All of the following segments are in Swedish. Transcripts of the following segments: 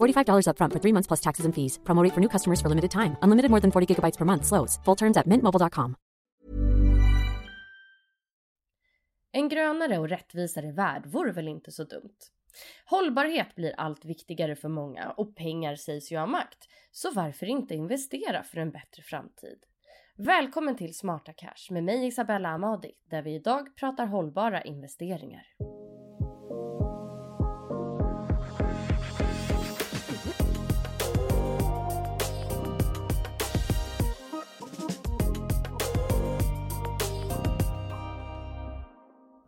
$45 upfront for three months plus taxes and fees. Promo rate for new customers for limited time. Unlimited more than 40 gigabytes per month. Slows. Full terms at mintmobile.com. En grönare och rättvisare värld vore väl inte så dumt? Hållbarhet blir allt viktigare för många och pengar sägs ju ha makt. Så varför inte investera för en bättre framtid? Välkommen till Smarta Cash med mig Isabella Amadi där vi idag pratar hållbara investeringar.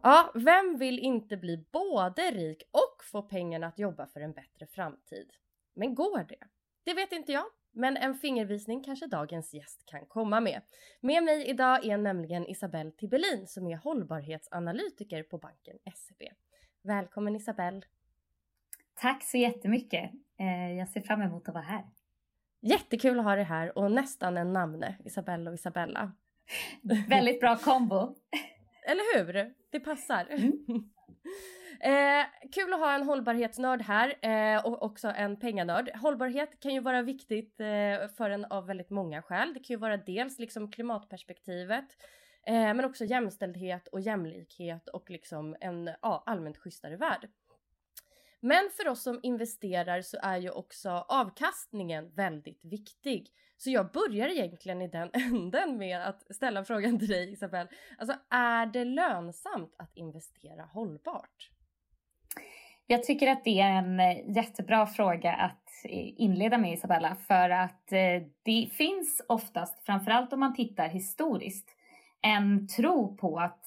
Ja, vem vill inte bli både rik och få pengarna att jobba för en bättre framtid? Men går det? Det vet inte jag, men en fingervisning kanske dagens gäst kan komma med. Med mig idag är nämligen Isabelle Tibelin som är hållbarhetsanalytiker på banken SEB. Välkommen Isabelle! Tack så jättemycket! Eh, Jag ser fram emot att vara här. Jättekul att ha dig här och nästan en namne, Isabelle och Isabella. Väldigt bra kombo. Eller hur? Det passar. eh, kul att ha en hållbarhetsnörd här eh, och också en penganörd. Hållbarhet kan ju vara viktigt eh, för en av väldigt många skäl. Det kan ju vara dels liksom klimatperspektivet eh, men också jämställdhet och jämlikhet och liksom en ja, allmänt schysstare värld. Men för oss som investerar så är ju också avkastningen väldigt viktig. Så jag börjar egentligen i den änden med att ställa frågan till dig Isabelle. Alltså är det lönsamt att investera hållbart? Jag tycker att det är en eh, jättebra fråga att eh, inleda med Isabella för att eh, det finns oftast, framförallt om man tittar historiskt, en tro på att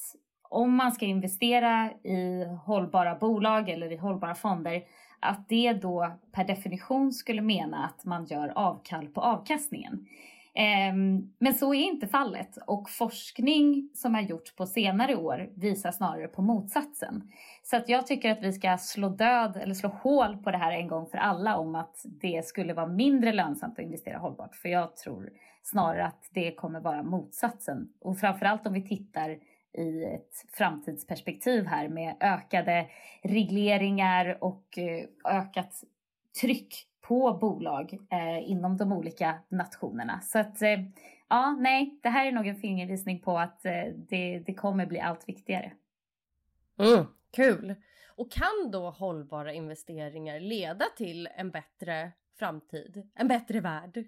om man ska investera i hållbara bolag eller i hållbara fonder att det då per definition skulle mena att man gör avkall på avkastningen. Ehm, men så är inte fallet och forskning som har gjorts på senare år visar snarare på motsatsen. Så att jag tycker att vi ska slå död eller slå hål på det här en gång för alla om att det skulle vara mindre lönsamt att investera hållbart. För jag tror snarare att det kommer vara motsatsen. Och framförallt om vi tittar i ett framtidsperspektiv här med ökade regleringar och eh, ökat tryck på bolag eh, inom de olika nationerna. Så att eh, ja, nej, det här är nog en fingervisning på att eh, det, det kommer bli allt viktigare. Mm, kul! Och kan då hållbara investeringar leda till en bättre framtid, en bättre värld?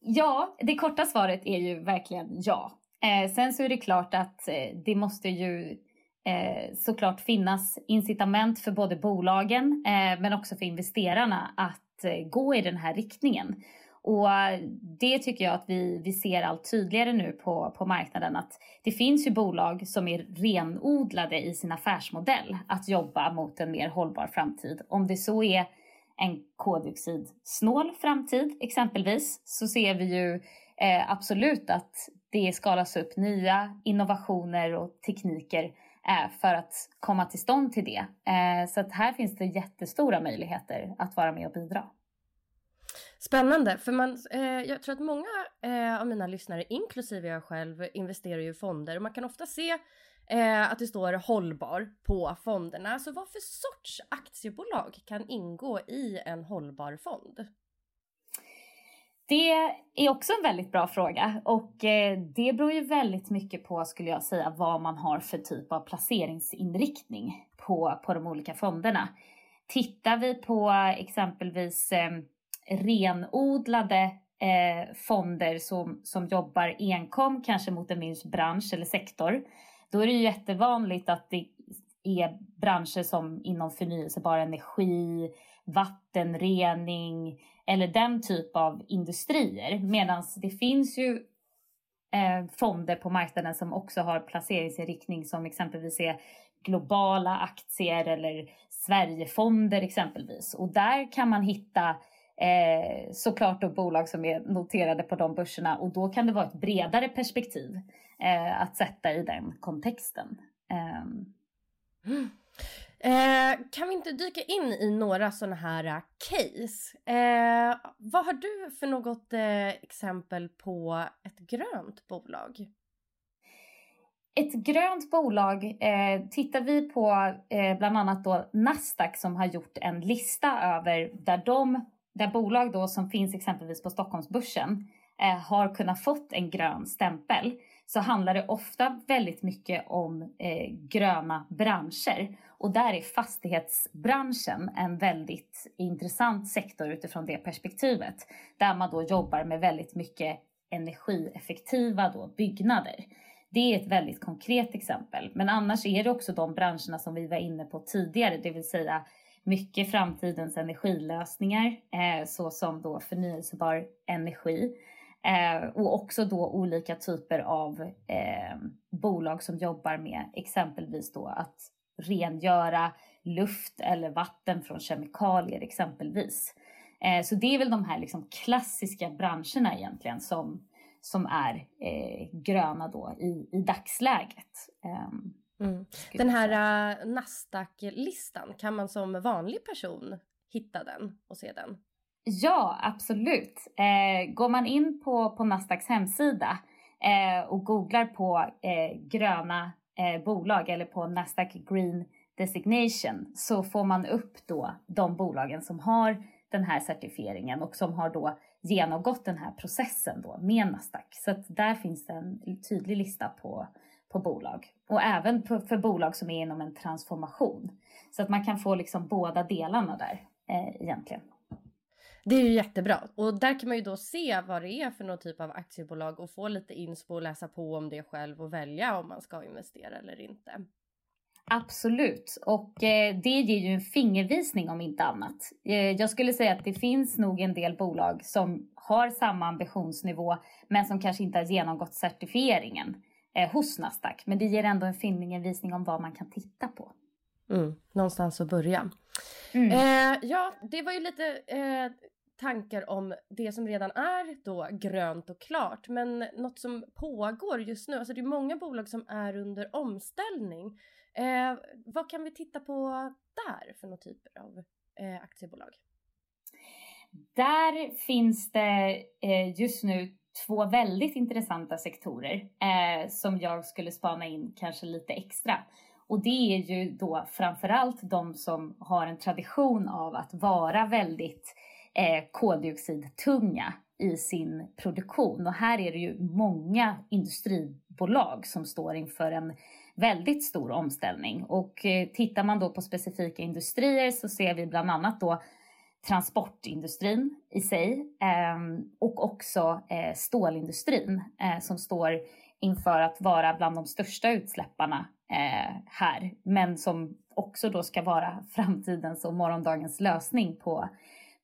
Ja, det korta svaret är ju verkligen ja. Eh, sen så är det klart att eh, det måste ju eh, såklart finnas incitament för både bolagen eh, men också för investerarna att eh, gå i den här riktningen. Och eh, det tycker jag att vi, vi ser allt tydligare nu på, på marknaden att det finns ju bolag som är renodlade i sin affärsmodell att jobba mot en mer hållbar framtid. Om det så är en koldioxidsnål framtid exempelvis så ser vi ju eh, absolut att det skalas upp nya innovationer och tekniker eh, för att komma till stånd till det. Eh, så att här finns det jättestora möjligheter att vara med och bidra. Spännande, för man, eh, jag tror att många eh, av mina lyssnare, inklusive jag själv, investerar ju i fonder och man kan ofta se eh, att det står hållbar på fonderna. Så vad för sorts aktiebolag kan ingå i en hållbar fond? Det är också en väldigt bra fråga och eh, det beror ju väldigt mycket på, skulle jag säga, vad man har för typ av placeringsinriktning på, på de olika fonderna. Tittar vi på exempelvis eh, renodlade eh, fonder som, som jobbar enkom kanske mot en viss bransch eller sektor, då är det ju jättevanligt att det är branscher som inom förnyelsebar energi, vattenrening eller den typ av industrier. Medan det finns ju eh, fonder på marknaden som också har placeringsinriktning som exempelvis är globala aktier eller Sverigefonder exempelvis. Och där kan man hitta eh, såklart då bolag som är noterade på de börserna och då kan det vara ett bredare perspektiv eh, att sätta i den kontexten. Eh. Eh, kan vi inte dyka in i några sådana här eh, case? Eh, vad har du för något eh, exempel på ett grönt bolag? Ett grönt bolag, eh, tittar vi på eh, bland annat då Nasdaq som har gjort en lista över där, de, där bolag då som finns exempelvis på Stockholmsbörsen eh, har kunnat fått en grön stämpel så handlar det ofta väldigt mycket om eh, gröna branscher. Och där är fastighetsbranschen en väldigt intressant sektor utifrån det perspektivet. Där man då jobbar med väldigt mycket energieffektiva då byggnader. Det är ett väldigt konkret exempel. Men annars är det också de branscherna som vi var inne på tidigare, det vill säga mycket framtidens energilösningar eh, såsom då förnyelsebar energi Eh, och också då olika typer av eh, bolag som jobbar med exempelvis då att rengöra luft eller vatten från kemikalier exempelvis. Eh, så det är väl de här liksom klassiska branscherna egentligen som, som är eh, gröna då i, i dagsläget. Ehm, mm. Den här uh, Nasdaq-listan, kan man som vanlig person hitta den och se den? Ja, absolut. Eh, går man in på, på Nasdaqs hemsida eh, och googlar på eh, gröna eh, bolag eller på Nasdaq Green Designation så får man upp då de bolagen som har den här certifieringen och som har då genomgått den här processen då med Nasdaq. Så att där finns det en tydlig lista på, på bolag och även på, för bolag som är inom en transformation. Så att man kan få liksom båda delarna där eh, egentligen. Det är ju jättebra och där kan man ju då se vad det är för någon typ av aktiebolag och få lite inspo och läsa på om det själv och välja om man ska investera eller inte. Absolut, och eh, det ger ju en fingervisning om inte annat. Eh, jag skulle säga att det finns nog en del bolag som har samma ambitionsnivå men som kanske inte har genomgått certifieringen eh, hos Nasdaq. Men det ger ändå en fingervisning om vad man kan titta på. Mm, någonstans att börja. Mm. Eh, ja, det var ju lite eh, tankar om det som redan är då grönt och klart. Men något som pågår just nu, alltså det är många bolag som är under omställning. Eh, vad kan vi titta på där för några typer av eh, aktiebolag? Där finns det eh, just nu två väldigt intressanta sektorer eh, som jag skulle spana in kanske lite extra. Och det är ju då framförallt de som har en tradition av att vara väldigt eh, koldioxidtunga i sin produktion. Och här är det ju många industribolag som står inför en väldigt stor omställning. Och eh, tittar man då på specifika industrier så ser vi bland annat då transportindustrin i sig eh, och också eh, stålindustrin eh, som står inför att vara bland de största utsläpparna eh, här, men som också då ska vara framtidens och morgondagens lösning på,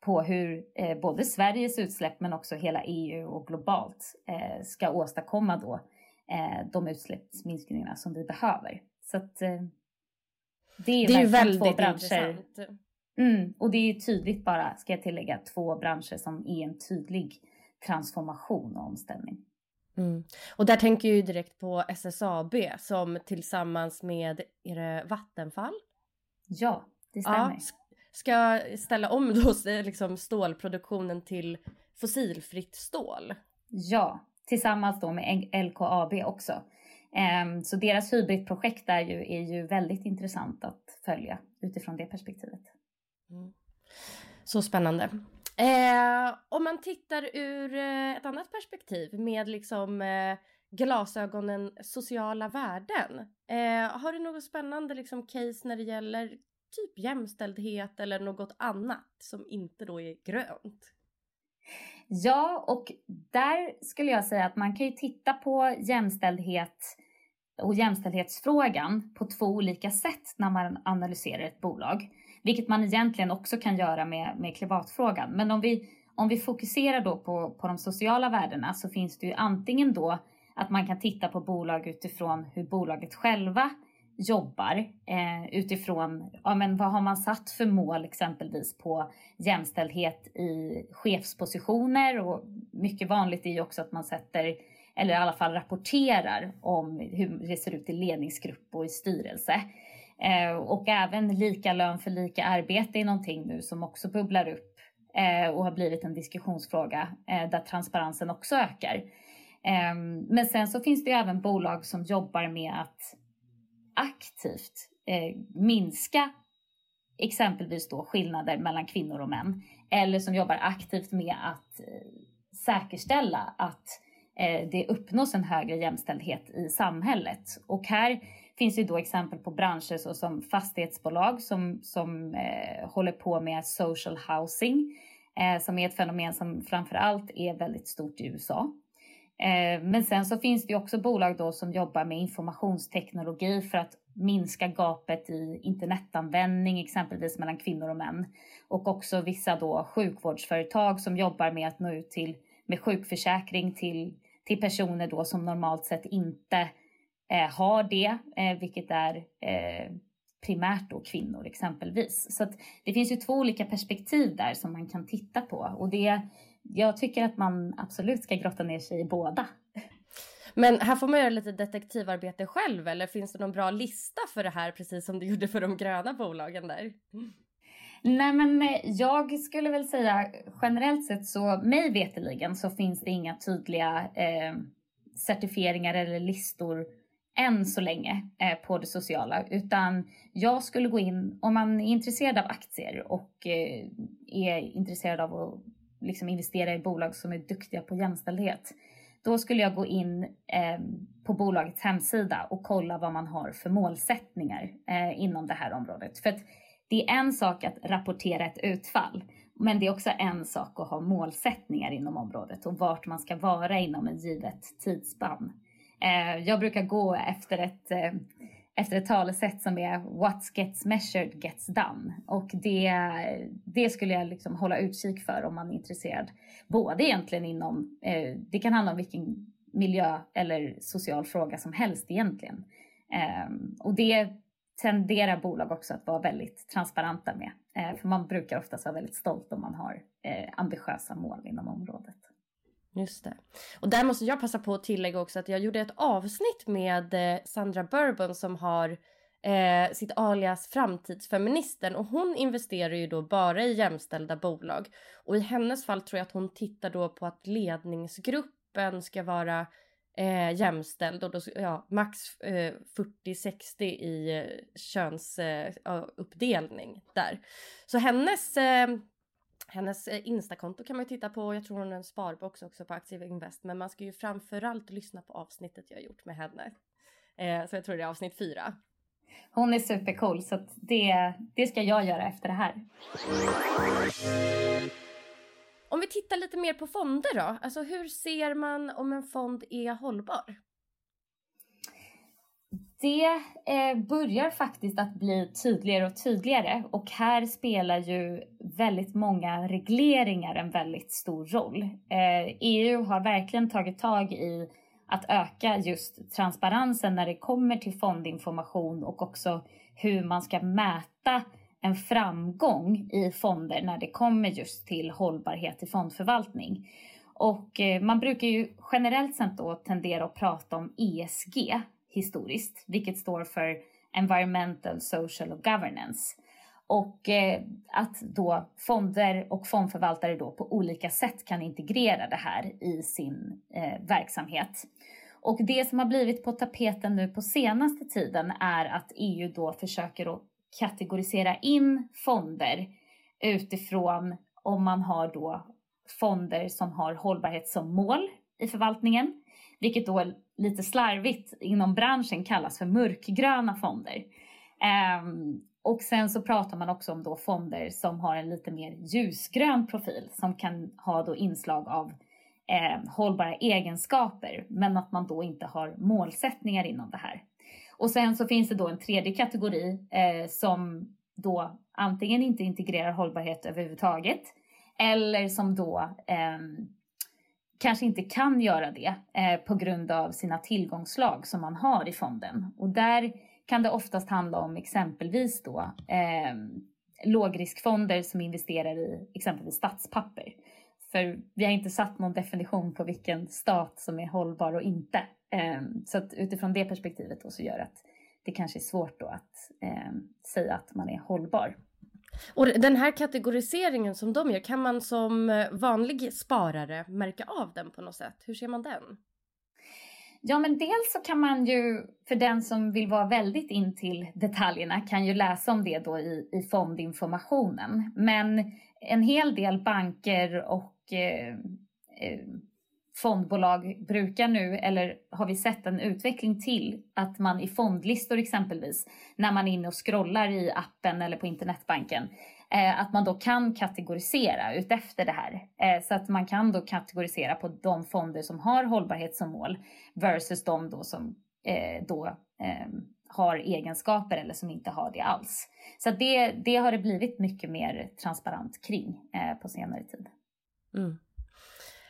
på hur eh, både Sveriges utsläpp men också hela EU och globalt eh, ska åstadkomma då eh, de utsläppsminskningarna som vi behöver. Så att, eh, det är, det är väldigt två branscher. intressant. Mm, och det är tydligt bara, ska jag tillägga, två branscher som är en tydlig transformation och omställning. Mm. Och där tänker jag ju direkt på SSAB som tillsammans med, är det Vattenfall? Ja, det stämmer. Ja, ska ställa om då liksom stålproduktionen till fossilfritt stål. Ja, tillsammans då med LKAB också. Ehm, så deras hybridprojekt är ju, är ju väldigt intressant att följa utifrån det perspektivet. Mm. Så spännande. Eh, om man tittar ur eh, ett annat perspektiv med liksom eh, glasögonen sociala värden. Eh, har du något spännande liksom case när det gäller typ jämställdhet eller något annat som inte då är grönt? Ja, och där skulle jag säga att man kan ju titta på jämställdhet och jämställdhetsfrågan på två olika sätt när man analyserar ett bolag. Vilket man egentligen också kan göra med, med klimatfrågan. Men om vi, om vi fokuserar då på, på de sociala värdena så finns det ju antingen då att man kan titta på bolag utifrån hur bolaget själva jobbar eh, utifrån ja, men vad har man satt för mål exempelvis på jämställdhet i chefspositioner och mycket vanligt är ju också att man sätter eller i alla fall rapporterar om hur det ser ut i ledningsgrupp och i styrelse. Eh, och även lika lön för lika arbete är någonting nu som också bubblar upp eh, och har blivit en diskussionsfråga eh, där transparensen också ökar. Eh, men sen så finns det ju även bolag som jobbar med att aktivt eh, minska exempelvis då skillnader mellan kvinnor och män. Eller som jobbar aktivt med att eh, säkerställa att eh, det uppnås en högre jämställdhet i samhället. Och här finns ju då exempel på branscher såsom fastighetsbolag som, som eh, håller på med social housing, eh, som är ett fenomen som framför allt är väldigt stort i USA. Eh, men sen så finns det också bolag då som jobbar med informationsteknologi för att minska gapet i internetanvändning, exempelvis mellan kvinnor och män. Och också vissa då sjukvårdsföretag som jobbar med att nå ut till med sjukförsäkring till, till personer då som normalt sett inte eh, har det, eh, vilket är eh, primärt då kvinnor exempelvis. Så det finns ju två olika perspektiv där som man kan titta på och det, jag tycker att man absolut ska grotta ner sig i båda. Men här får man göra lite detektivarbete själv eller finns det någon bra lista för det här precis som du gjorde för de gröna bolagen där? Nej men eh, jag skulle väl säga generellt sett så mig veteligen så finns det inga tydliga eh, certifieringar eller listor än så länge eh, på det sociala. Utan jag skulle gå in, om man är intresserad av aktier och eh, är intresserad av att liksom investera i bolag som är duktiga på jämställdhet. Då skulle jag gå in eh, på bolagets hemsida och kolla vad man har för målsättningar eh, inom det här området. För att det är en sak att rapportera ett utfall, men det är också en sak att ha målsättningar inom området och vart man ska vara inom en givet tidsspann. Eh, jag brukar gå efter ett, eh, efter ett talesätt som är What gets measured gets done. Och det, det skulle jag liksom hålla utkik för om man är intresserad. Både egentligen inom, eh, det kan handla om vilken miljö eller social fråga som helst egentligen. Ehm, och det tenderar bolag också att vara väldigt transparenta med. Eh, för man brukar oftast vara väldigt stolt om man har eh, ambitiösa mål inom området. Just det. Och där måste jag passa på att tillägga också att jag gjorde ett avsnitt med eh, Sandra Bourbon som har eh, sitt alias Framtidsfeministen och hon investerar ju då bara i jämställda bolag. Och i hennes fall tror jag att hon tittar då på att ledningsgruppen ska vara eh, jämställd och då, ja, max eh, 40-60 i eh, könsuppdelning eh, där. Så hennes eh, hennes eh, Instakonto kan man ju titta på. Jag tror hon har en sparbox också på Aktiv Invest. Men man ska ju framförallt lyssna på avsnittet jag gjort med henne. Eh, så jag tror det är avsnitt fyra. Hon är supercool så det, det ska jag göra efter det här. Om vi tittar lite mer på fonder då. Alltså hur ser man om en fond är hållbar? Det eh, börjar faktiskt att bli tydligare och tydligare och här spelar ju väldigt många regleringar en väldigt stor roll. Eh, EU har verkligen tagit tag i att öka just transparensen när det kommer till fondinformation och också hur man ska mäta en framgång i fonder när det kommer just till hållbarhet i fondförvaltning. Och eh, man brukar ju generellt sett då tendera att prata om ESG historiskt, vilket står för Environmental, Social och Governance. Och eh, att då fonder och fondförvaltare då på olika sätt kan integrera det här i sin eh, verksamhet. Och det som har blivit på tapeten nu på senaste tiden är att EU då försöker att kategorisera in fonder utifrån om man har då fonder som har hållbarhet som mål i förvaltningen, vilket då lite slarvigt inom branschen kallas för mörkgröna fonder. Um, och sen så pratar man också om då fonder som har en lite mer ljusgrön profil som kan ha då inslag av eh, hållbara egenskaper men att man då inte har målsättningar inom det här. Och sen så finns det då en tredje kategori eh, som då antingen inte integrerar hållbarhet överhuvudtaget eller som då eh, kanske inte kan göra det eh, på grund av sina tillgångslag som man har i fonden. Och där kan det oftast handla om exempelvis då eh, lågriskfonder som investerar i exempelvis statspapper. För vi har inte satt någon definition på vilken stat som är hållbar och inte. Eh, så att utifrån det perspektivet då så gör att det kanske är svårt då att eh, säga att man är hållbar. Och den här kategoriseringen som de gör, kan man som eh, vanlig sparare märka av den på något sätt? Hur ser man den? Ja, men dels så kan man ju, för den som vill vara väldigt in till detaljerna, kan ju läsa om det då i, i fondinformationen. Men en hel del banker och eh, eh, fondbolag brukar nu, eller har vi sett en utveckling till, att man i fondlistor exempelvis, när man är inne och scrollar i appen eller på internetbanken, eh, att man då kan kategorisera utefter det här. Eh, så att man kan då kategorisera på de fonder som har hållbarhet som mål versus de då som eh, då eh, har egenskaper eller som inte har det alls. Så det, det har det blivit mycket mer transparent kring eh, på senare tid. Mm.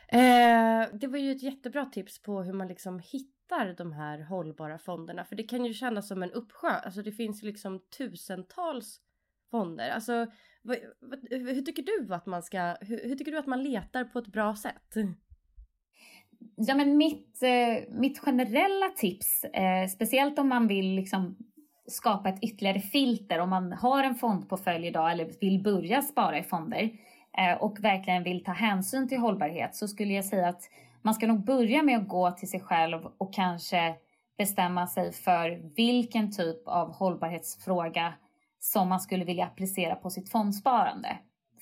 Eh, det var ju ett jättebra tips på hur man liksom hittar de här hållbara fonderna. För det kan ju kännas som en uppsjö. Alltså det finns ju liksom tusentals fonder. Alltså vad, vad, hur tycker du att man ska, hur, hur, tycker du att man letar på ett bra sätt? Ja men mitt, eh, mitt generella tips, eh, speciellt om man vill liksom skapa ett ytterligare filter om man har en fondportfölj idag eller vill börja spara i fonder Eh, Eh, och verkligen vill ta hänsyn till hållbarhet så skulle jag säga att man ska nog börja med att gå till sig själv och kanske bestämma sig för vilken typ av hållbarhetsfråga som man skulle vilja applicera på sitt fondsparande.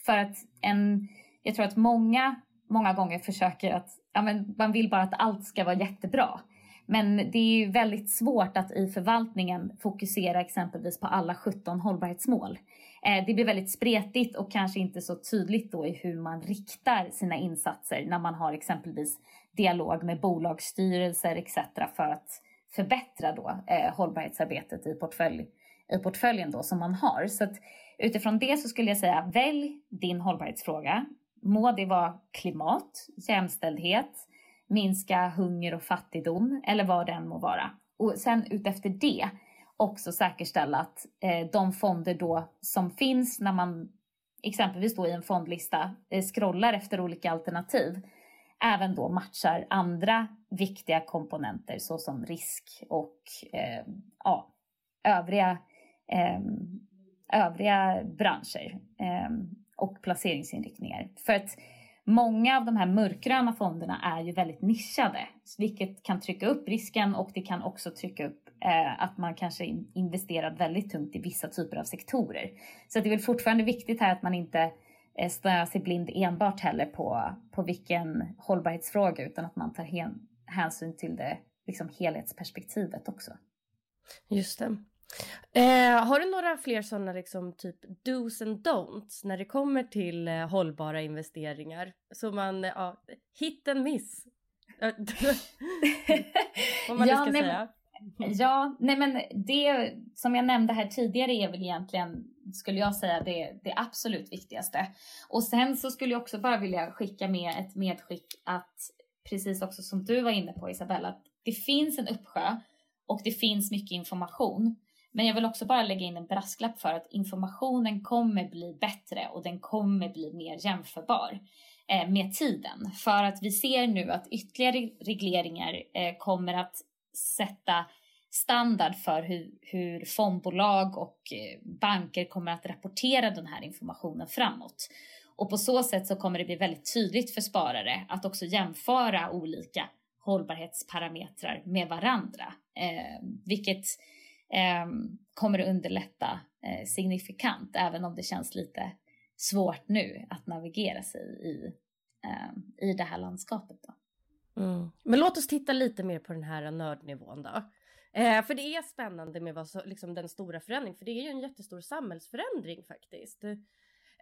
För att en, jag tror att många, många gånger försöker att, ja men man vill bara att allt ska vara jättebra. Men det är ju väldigt svårt att i förvaltningen fokusera exempelvis på alla 17 hållbarhetsmål. Eh, det blir väldigt spretigt och kanske inte så tydligt då i hur man riktar sina insatser när man har exempelvis dialog med bolagsstyrelser etc. för att förbättra då eh, hållbarhetsarbetet i, portfölj, i portföljen då som man har. Så att utifrån det så skulle jag säga välj din hållbarhetsfråga. Må det vara klimat, jämställdhet, minska hunger och fattigdom eller vad det än må vara. Och sen utefter det också säkerställa att eh, de fonder då som finns när man exempelvis då i en fondlista eh, scrollar efter olika alternativ även då matchar andra viktiga komponenter såsom risk och eh, ja, övriga, eh, övriga branscher eh, och placeringsinriktningar. För att Många av de här mörkgröna fonderna är ju väldigt nischade, vilket kan trycka upp risken och det kan också trycka upp att man kanske investerar väldigt tungt i vissa typer av sektorer. Så det är väl fortfarande viktigt här att man inte eh, stirrar sig blind enbart heller på, på vilken hållbarhetsfråga utan att man tar hen, hänsyn till det liksom helhetsperspektivet också. Just det. Eh, har du några fler sådana liksom typ dos and don'ts när det kommer till eh, hållbara investeringar? Så man, ja, hit and miss. Om man ja, ska nej, säga. Ja, nej men det som jag nämnde här tidigare är väl egentligen, skulle jag säga, det, det absolut viktigaste. Och sen så skulle jag också bara vilja skicka med ett medskick att, precis också som du var inne på Isabella, att det finns en uppsjö och det finns mycket information. Men jag vill också bara lägga in en brasklapp för att informationen kommer bli bättre och den kommer bli mer jämförbar eh, med tiden. För att vi ser nu att ytterligare regleringar eh, kommer att sätta standard för hur, hur fondbolag och eh, banker kommer att rapportera den här informationen framåt. Och på så sätt så kommer det bli väldigt tydligt för sparare att också jämföra olika hållbarhetsparametrar med varandra, eh, vilket eh, kommer att underlätta eh, signifikant, även om det känns lite svårt nu att navigera sig i, eh, i det här landskapet. Då. Mm. Men låt oss titta lite mer på den här nördnivån då. Eh, för det är spännande med vad så, liksom den stora förändringen, för det är ju en jättestor samhällsförändring faktiskt.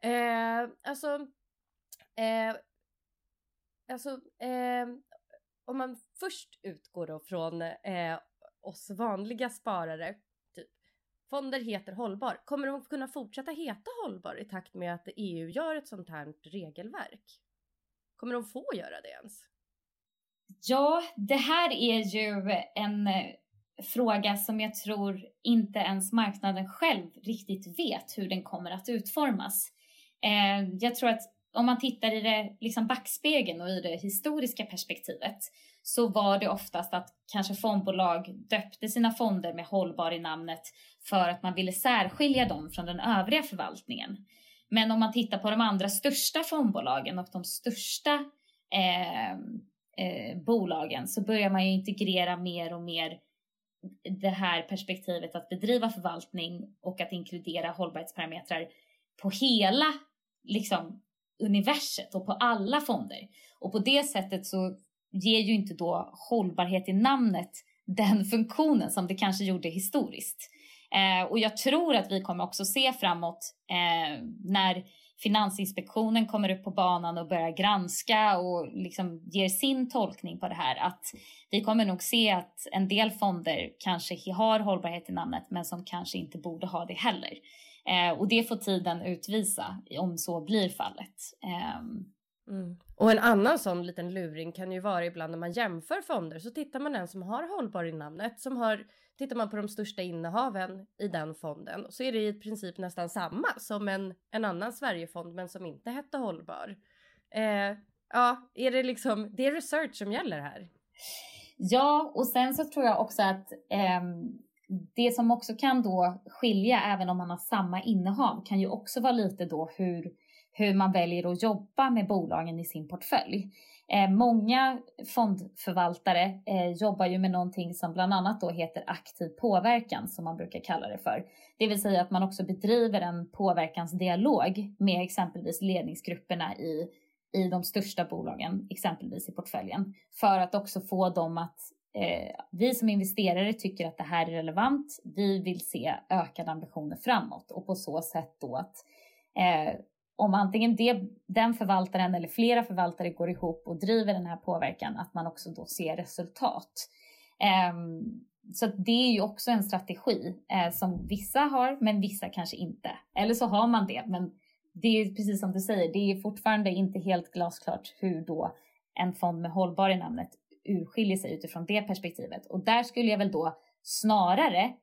Eh, alltså, eh, alltså eh, om man först utgår då från eh, oss vanliga sparare, typ fonder heter hållbar, kommer de kunna fortsätta heta hållbar i takt med att EU gör ett sånt här regelverk? Kommer de få göra det ens? Ja, det här är ju en eh, fråga som jag tror inte ens marknaden själv riktigt vet hur den kommer att utformas. Eh, jag tror att om man tittar i det liksom backspegeln och i det historiska perspektivet så var det oftast att kanske fondbolag döpte sina fonder med hållbar i namnet för att man ville särskilja dem från den övriga förvaltningen. Men om man tittar på de andra största fondbolagen och de största eh, eh, bolagen så börjar man ju integrera mer och mer det här perspektivet att bedriva förvaltning och att inkludera hållbarhetsparametrar på hela liksom, universet och på alla fonder. Och på det sättet så ger ju inte då hållbarhet i namnet den funktionen som det kanske gjorde historiskt. Eh, och jag tror att vi kommer också se framåt eh, när Finansinspektionen kommer upp på banan och börjar granska och liksom ger sin tolkning på det här. Att vi kommer nog se att en del fonder kanske har hållbarhet i namnet men som kanske inte borde ha det heller. Eh, och det får tiden utvisa om så blir fallet. Eh, mm. Och en annan sån liten luring kan ju vara ibland när man jämför fonder så tittar man en som har hållbar i namnet som har tittar man på de största innehaven i den fonden så är det i princip nästan samma som en, en annan Sverigefond men som inte hette hållbar. Eh, ja, är det liksom, det är research som gäller här. Ja, och sen så tror jag också att eh, det som också kan då skilja även om man har samma innehav kan ju också vara lite då hur, hur man väljer att jobba med bolagen i sin portfölj. Eh, många fondförvaltare eh, jobbar ju med någonting som bland annat då heter aktiv påverkan som man brukar kalla det för. Det vill säga att man också bedriver en påverkansdialog med exempelvis ledningsgrupperna i, i de största bolagen, exempelvis i portföljen, för att också få dem att eh, vi som investerare tycker att det här är relevant. Vi vill se ökade ambitioner framåt och på så sätt då att eh, om antingen det, den förvaltaren eller flera förvaltare går ihop och driver den här påverkan, att man också då ser resultat. Um, så det är ju också en strategi eh, som vissa har, men vissa kanske inte. Eller så har man det, men det är precis som du säger, det är fortfarande inte helt glasklart hur då en fond med hållbar i namnet urskiljer sig utifrån det perspektivet. Och där skulle jag väl då snarare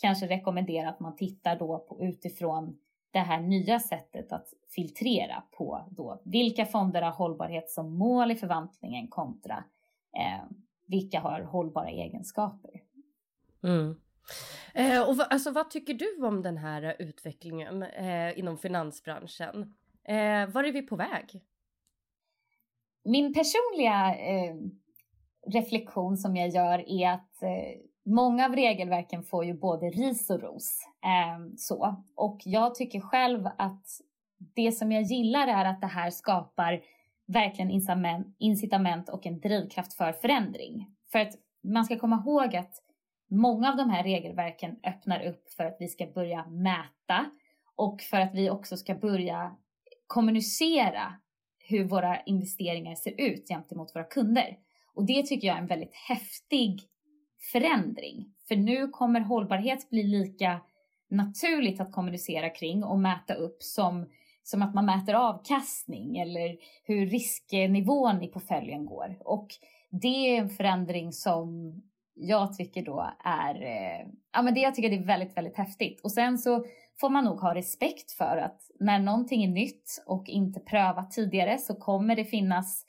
kanske rekommendera att man tittar då på utifrån det här nya sättet att filtrera på då vilka fonder har hållbarhet som mål i förvaltningen kontra eh, vilka har hållbara egenskaper. Mm. Eh, och alltså, vad tycker du om den här utvecklingen eh, inom finansbranschen? Eh, var är vi på väg? Min personliga eh, reflektion som jag gör är att eh, många av regelverken får ju både ris och ros. Eh, så. Och jag tycker själv att det som jag gillar är att det här skapar verkligen incitament och en drivkraft för förändring. För att man ska komma ihåg att många av de här regelverken öppnar upp för att vi ska börja mäta och för att vi också ska börja kommunicera hur våra investeringar ser ut gentemot våra kunder. Och det tycker jag är en väldigt häftig förändring. För nu kommer hållbarhet bli lika naturligt att kommunicera kring och mäta upp som, som att man mäter avkastning eller hur risknivån i portföljen går. Och det är en förändring som jag tycker då är, eh, ja men det jag tycker det är väldigt, väldigt häftigt. Och sen så får man nog ha respekt för att när någonting är nytt och inte prövat tidigare så kommer det finnas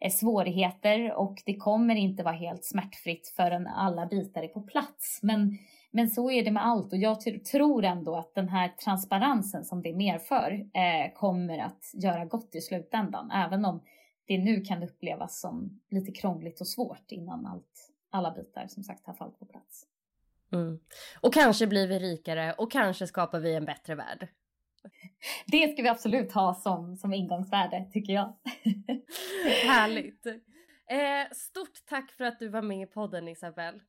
eh, svårigheter och det kommer inte vara helt smärtfritt förrän alla bitar är på plats. Men, men så är det med allt och jag tror ändå att den här transparensen som det medför eh, kommer att göra gott i slutändan. Även om det nu kan upplevas som lite krångligt och svårt innan allt, alla bitar som sagt har fallit på plats. Mm. Och kanske blir vi rikare och kanske skapar vi en bättre värld. Det ska vi absolut ha som, som ingångsvärde tycker jag. Härligt. Eh, stort tack för att du var med i podden Isabelle.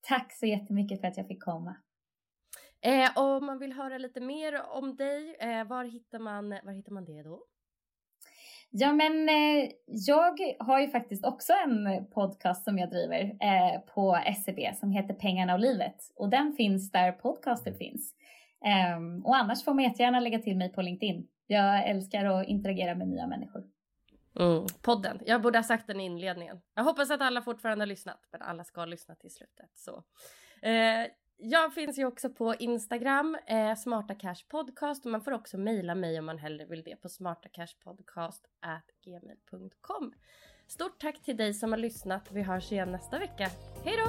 Tack så jättemycket för att jag fick komma. Eh, om man vill höra lite mer om dig, eh, var, hittar man, var hittar man det då? Ja, men eh, jag har ju faktiskt också en podcast som jag driver eh, på SEB som heter Pengarna och livet och den finns där podcaster finns. Eh, och annars får man jättegärna lägga till mig på LinkedIn. Jag älskar att interagera med nya människor. Mm, podden. Jag borde ha sagt den i inledningen. Jag hoppas att alla fortfarande har lyssnat, men alla ska lyssna till slutet. Så. Eh, jag finns ju också på Instagram, eh, Smarta Cash Podcast och man får också mejla mig om man hellre vill det på smartacashpodcast@gmail.com. Stort tack till dig som har lyssnat. Vi hörs igen nästa vecka. Hej då!